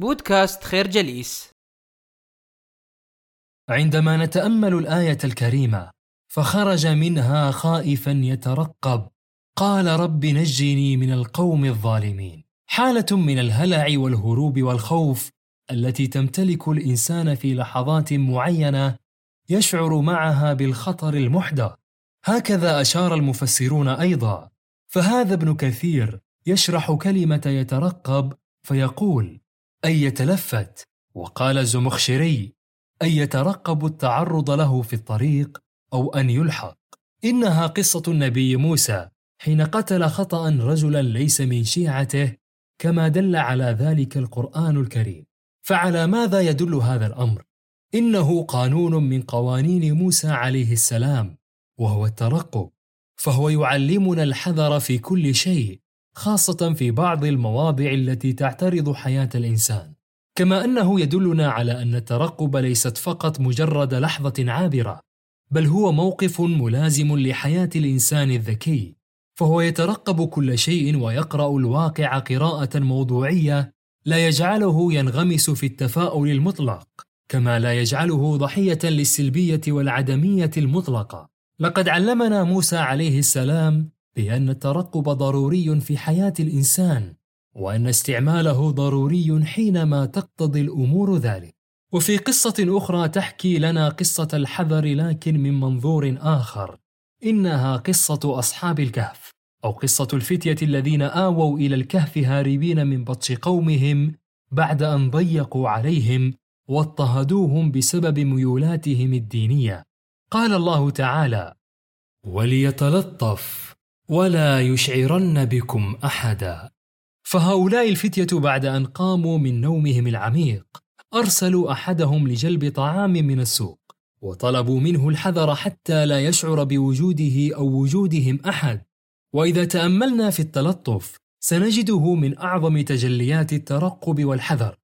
بودكاست خير جليس. عندما نتأمل الآية الكريمة فخرج منها خائفا يترقب قال رب نجني من القوم الظالمين. حالة من الهلع والهروب والخوف التي تمتلك الإنسان في لحظات معينة يشعر معها بالخطر المحدق. هكذا أشار المفسرون أيضا. فهذا ابن كثير يشرح كلمة يترقب فيقول أي يتلفت؟ وقال الزمخشري أي يترقب التعرض له في الطريق أو أن يلحق؟ إنها قصة النبي موسى حين قتل خطأ رجلا ليس من شيعته كما دل على ذلك القرآن الكريم. فعلى ماذا يدل هذا الأمر؟ إنه قانون من قوانين موسى عليه السلام وهو الترقب فهو يعلمنا الحذر في كل شيء. خاصة في بعض المواضع التي تعترض حياة الإنسان. كما أنه يدلنا على أن الترقب ليست فقط مجرد لحظة عابرة بل هو موقف ملازم لحياة الإنسان الذكي. فهو يترقب كل شيء ويقرأ الواقع قراءة موضوعية لا يجعله ينغمس في التفاؤل المطلق كما لا يجعله ضحية للسلبية والعدمية المطلقة. لقد علمنا موسى عليه السلام بأن الترقب ضروري في حياة الإنسان وأن استعماله ضروري حينما تقتضي الأمور ذلك. وفي قصة أخرى تحكي لنا قصة الحذر لكن من منظور آخر. إنها قصة أصحاب الكهف أو قصة الفتية الذين آووا إلى الكهف هاربين من بطش قومهم بعد أن ضيقوا عليهم واضطهدوهم بسبب ميولاتهم الدينية. قال الله تعالى وليتلطف ولا يشعرن بكم أحدا. فهؤلاء الفتية بعد أن قاموا من نومهم العميق أرسلوا أحدهم لجلب طعام من السوق وطلبوا منه الحذر حتى لا يشعر بوجوده أو وجودهم أحد. وإذا تأملنا في التلطف سنجده من أعظم تجليات الترقب والحذر.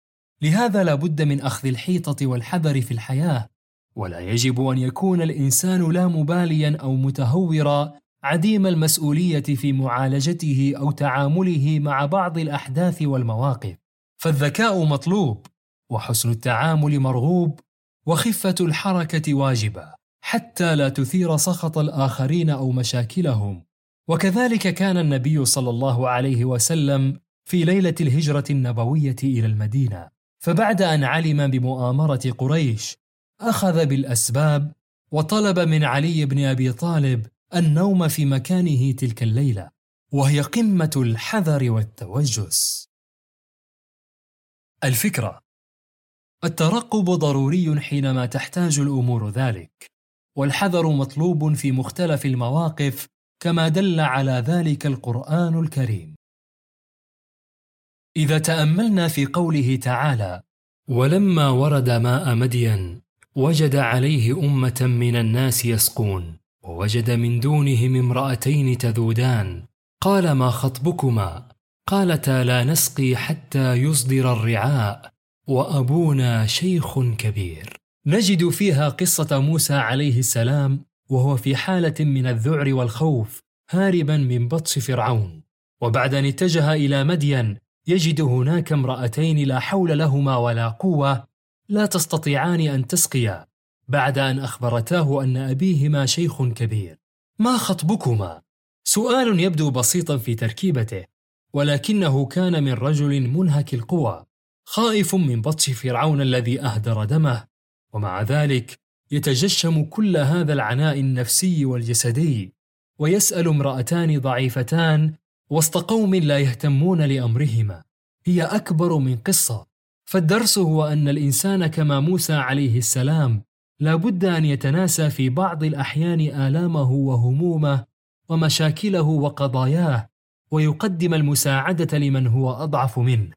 لهذا لا بد من أخذ الحيطة والحذر في الحياة ولا يجب أن يكون الإنسان لا مباليا أو متهورا عديم المسؤولية في معالجته أو تعامله مع بعض الأحداث والمواقف. فالذكاء مطلوب وحسن التعامل مرغوب وخفة الحركة واجبة حتى لا تثير سخط الآخرين أو مشاكلهم. وكذلك كان النبي صلى الله عليه وسلم في ليلة الهجرة النبوية إلى المدينة. فبعد أن علم بمؤامرة قريش أخذ بالأسباب وطلب من علي بن أبي طالب النوم في مكانه تلك الليلة وهي قمة الحذر والتوجس. الفكرة الترقب ضروري حينما تحتاج الأمور ذلك والحذر مطلوب في مختلف المواقف كما دل على ذلك القرآن الكريم. إذا تأملنا في قوله تعالى ولما ورد ماء مدين وجد عليه أمة من الناس يسقون. ووجد من دونهم امرأتين تذودان. قال ما خطبكما؟ قالتا لا نسقي حتى يصدر الرعاء وأبونا شيخ كبير. نجد فيها قصة موسى عليه السلام وهو في حالة من الذعر والخوف هاربا من بطش فرعون. وبعد أن اتجه إلى مدين يجد هناك امرأتين لا حول لهما ولا قوة لا تستطيعان أن تسقيا. بعد أن أخبرتاه أن أبيهما شيخ كبير. ما خطبكما؟ سؤال يبدو بسيطا في تركيبته ولكنه كان من رجل منهك القوى خائف من بطش فرعون الذي أهدر دمه ومع ذلك يتجشم كل هذا العناء النفسي والجسدي ويسأل امرأتان ضعيفتان وسط قوم لا يهتمون لأمرهما. هي أكبر من قصة فالدرس هو أن الإنسان كما موسى عليه السلام لا بد أن يتناسى في بعض الأحيان آلامه وهمومه ومشاكله وقضاياه ويقدم المساعدة لمن هو أضعف منه.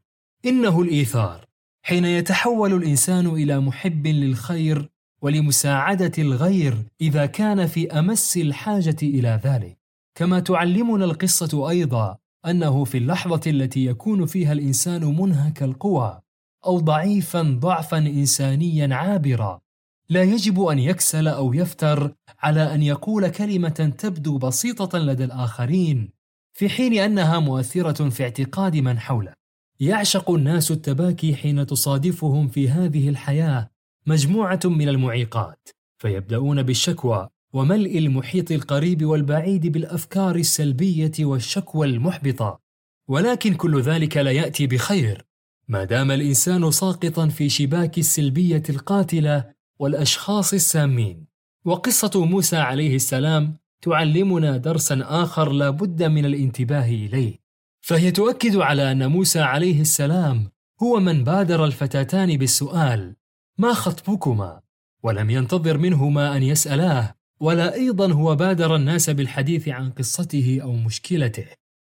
إنه الإيثار. حين يتحول الإنسان إلى محب للخير ولمساعدة الغير إذا كان في أمس الحاجة إلى ذلك. كما تعلمنا القصة أيضا أنه في اللحظة التي يكون فيها الإنسان منهك القوى أو ضعيفا ضعفا انسانيا عابرا. لا يجب أن يكسل أو يفتر على أن يقول كلمة تبدو بسيطة لدى الآخرين في حين أنها مؤثرة في اعتقاد من حوله. يعشق الناس التباكي حين تصادفهم في هذه الحياة مجموعة من المعيقات فيبدأون بالشكوى وملء المحيط القريب والبعيد بالأفكار السلبية والشكوى المحبطة. ولكن كل ذلك لا يأتي بخير ما دام الإنسان ساقطا في شباك السلبية القاتلة والأشخاص السامين. وقصة موسى عليه السلام تعلمنا درسا آخر لا بد من الانتباه إليه. فهي تؤكد على أن موسى عليه السلام هو من بادر الفتاتان بالسؤال ما خطبكما؟ ولم ينتظر منهما أن يسألاه ولا أيضا هو بادر الناس بالحديث عن قصته أو مشكلته.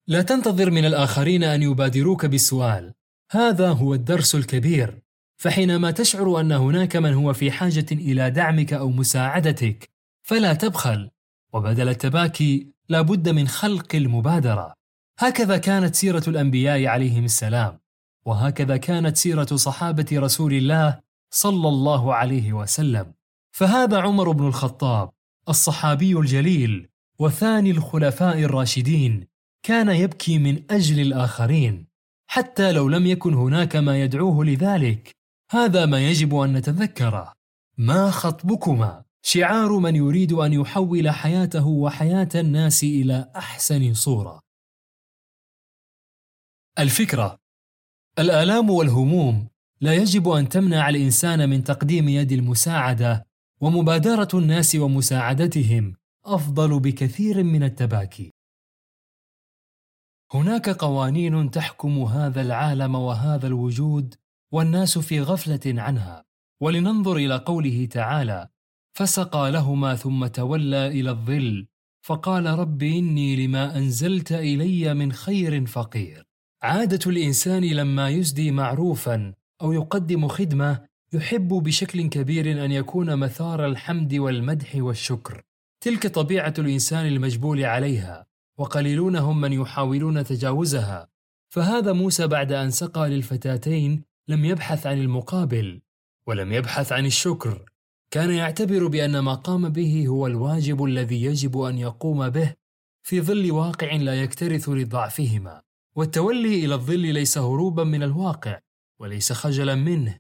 لا تنتظر من الآخرين أن يبادروك بالسؤال. هذا هو الدرس الكبير. فحينما تشعر أن هناك من هو في حاجة إلى دعمك أو مساعدتك فلا تبخل وبدل التباكي لا بد من خلق المبادرة. هكذا كانت سيرة الأنبياء عليهم السلام وهكذا كانت سيرة صحابة رسول الله صلى الله عليه وسلم. فهذا عمر بن الخطاب الصحابي الجليل وثاني الخلفاء الراشدين كان يبكي من أجل الآخرين حتى لو لم يكن هناك ما يدعوه لذلك. هذا ما يجب أن نتذكره ما خطبكما؟ شعار من يريد أن يحول حياته وحياة الناس إلى أحسن صورة. الفكرة. الآلام والهموم. لا يجب أن تمنع الإنسان من تقديم يد المساعدة ومبادرة الناس ومساعدتهم أفضل بكثير من التباكي. هناك قوانين تحكم هذا العالم وهذا الوجود والناس في غفلة عنها. ولننظر إلى قوله تعالى فسقى لهما ثم تولى إلى الظل فقال رب إني لما أنزلت إلي من خير فقير. عادة الإنسان لما يسدي معروفا أو يقدم خدمة يحب بشكل كبير أن يكون مثار الحمد والمدح والشكر. تلك طبيعة الإنسان المجبول عليها وقليلون هم من يحاولون تجاوزها. فهذا موسى بعد أن سقى للفتاتين لم يبحث عن المقابل ولم يبحث عن الشكر. كان يعتبر بأن ما قام به هو الواجب الذي يجب أن يقوم به في ظل واقع لا يكترث لضعفهما. والتولي إلى الظل ليس هروبا من الواقع وليس خجلا منه.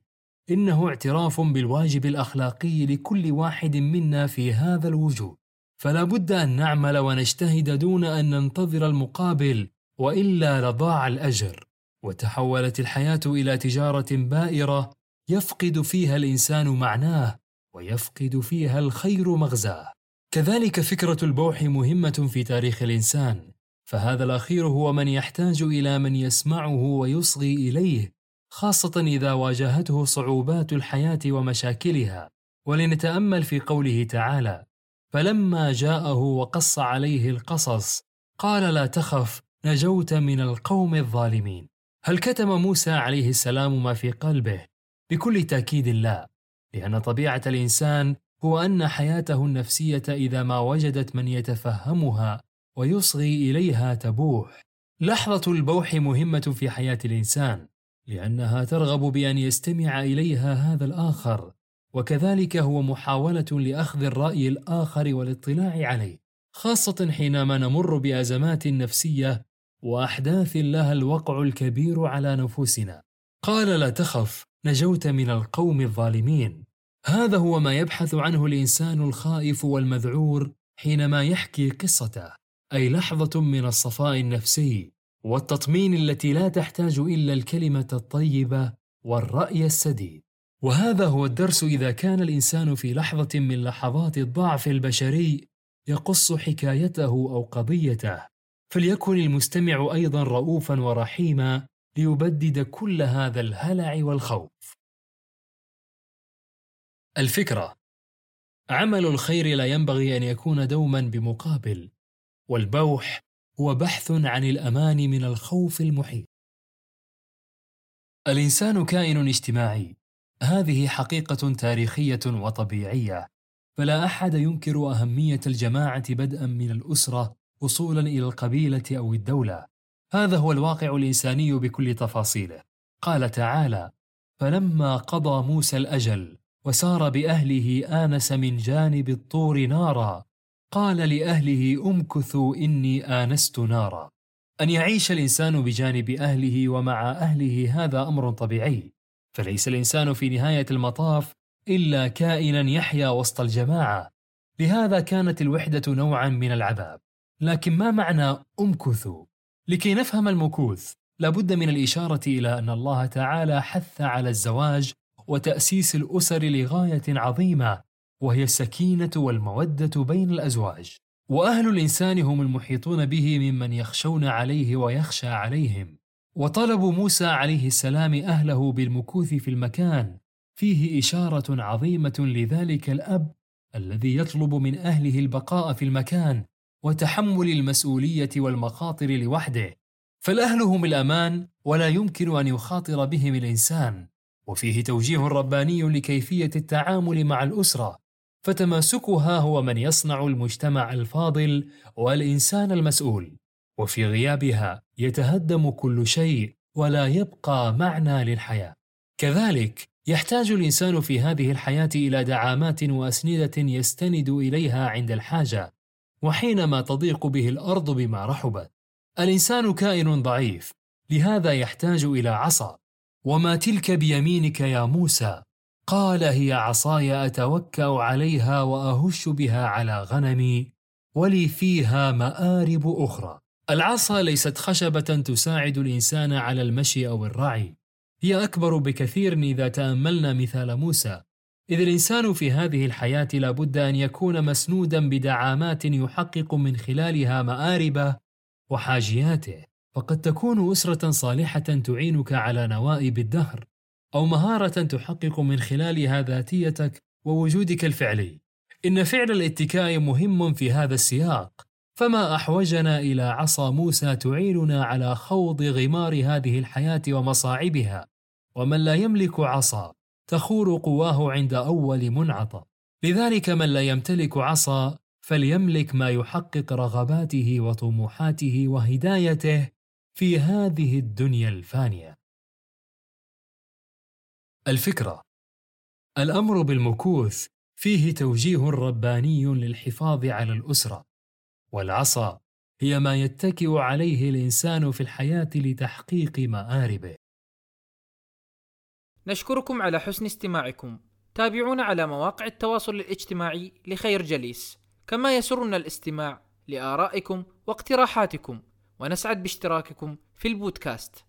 إنه اعتراف بالواجب الأخلاقي لكل واحد منا في هذا الوجود فلا بد أن نعمل ونجتهد دون أن ننتظر المقابل وإلا لضاع الأجر. وتحولت الحياة إلى تجارة بائرة يفقد فيها الإنسان معناه ويفقد فيها الخير مغزاه. كذلك فكرة البوح مهمة في تاريخ الإنسان فهذا الأخير هو من يحتاج إلى من يسمعه ويصغي إليه خاصة إذا واجهته صعوبات الحياة ومشاكلها. ولنتأمل في قوله تعالى فلما جاءه وقص عليه القصص قال لا تخف نجوت من القوم الظالمين. هل كتم موسى عليه السلام ما في قلبه؟ بكل تأكيد لا لأن طبيعة الإنسان هو أن حياته النفسية إذا ما وجدت من يتفهمها ويصغي إليها تبوح. لحظة البوح مهمة في حياة الإنسان لأنها ترغب بأن يستمع إليها هذا الآخر وكذلك هو محاولة لأخذ الرأي الآخر والاطلاع عليه خاصة حينما نمر بأزمات نفسية وأحداث لها الوقع الكبير على نفوسنا. قال لا تخف نجوت من القوم الظالمين. هذا هو ما يبحث عنه الإنسان الخائف والمذعور حينما يحكي قصته أي لحظة من الصفاء النفسي والتطمين التي لا تحتاج إلا الكلمة الطيبة والرأي السديد. وهذا هو الدرس إذا كان الإنسان في لحظة من لحظات الضعف البشري يقص حكايته أو قضيته. فليكن المستمع أيضا رؤوفا ورحيما ليبدد كل هذا الهلع والخوف. الفكرة عمل الخير لا ينبغي أن يكون دوما بمقابل والبوح هو بحث عن الأمان من الخوف المحيط. الإنسان كائن اجتماعي هذه حقيقة تاريخية وطبيعية فلا أحد ينكر أهمية الجماعة بدءا من الأسرة وصولا إلى القبيلة أو الدولة. هذا هو الواقع الإنساني بكل تفاصيله. قال تعالى فلما قضى موسى الأجل وسار بأهله آنس من جانب الطور نارا قال لأهله امكثوا إني آنست نارا. أن يعيش الإنسان بجانب أهله ومع أهله هذا أمر طبيعي. فليس الإنسان في نهاية المطاف إلا كائنا يحيا وسط الجماعة. لهذا كانت الوحدة نوعا من العذاب. لكن ما معنى أمكثوا؟ لكي نفهم المكوث لابد من الإشارة إلى أن الله تعالى حث على الزواج وتأسيس الأسر لغاية عظيمة وهي السكينة والمودة بين الأزواج. وأهل الإنسان هم المحيطون به ممن يخشون عليه ويخشى عليهم. وطلب موسى عليه السلام أهله بالمكوث في المكان. فيه إشارة عظيمة لذلك الأب الذي يطلب من أهله البقاء في المكان. وتحمل المسؤولية والمخاطر لوحده. فالأهل هم الأمان ولا يمكن أن يخاطر بهم الإنسان. وفيه توجيه رباني لكيفية التعامل مع الأسرة. فتماسكها هو من يصنع المجتمع الفاضل والإنسان المسؤول. وفي غيابها يتهدم كل شيء ولا يبقى معنى للحياة. كذلك يحتاج الإنسان في هذه الحياة إلى دعامات وأسندة يستند إليها عند الحاجة. وحينما تضيق به الأرض بما رحبت الإنسان كائن ضعيف لهذا يحتاج إلى عصا. وما تلك بيمينك يا موسى؟ قال هي عصاي أتوكأ عليها وأهش بها على غنمي ولي فيها مآرب أخرى. العصا ليست خشبة تساعد الإنسان على المشي أو الرعي. هي أكبر بكثير إذا تأملنا مثال موسى. إذ الإنسان في هذه الحياة لابد أن يكون مسنودا بدعامات يحقق من خلالها مآربه وحاجياته. فقد تكون أسرة صالحة تعينك على نوائب الدهر أو مهارة تحقق من خلالها ذاتيتك ووجودك الفعلي. إن فعل الاتكاء مهم في هذا السياق. فما أحوجنا إلى عصا موسى تعيننا على خوض غمار هذه الحياة ومصاعبها؟ ومن لا يملك عصا. تخور قواه عند أول منعطى. لذلك من لا يمتلك عصا فليملك ما يحقق رغباته وطموحاته وهدايته في هذه الدنيا الفانية. الفكرة الأمر بالمكوث فيه توجيه رباني للحفاظ على الأسرة. والعصا هي ما يتكئ عليه الإنسان في الحياة لتحقيق مآربه. نشكركم على حسن استماعكم. تابعونا على مواقع التواصل الاجتماعي لخير جليس. كما يسرنا الاستماع لآرائكم واقتراحاتكم. ونسعد باشتراككم في البودكاست.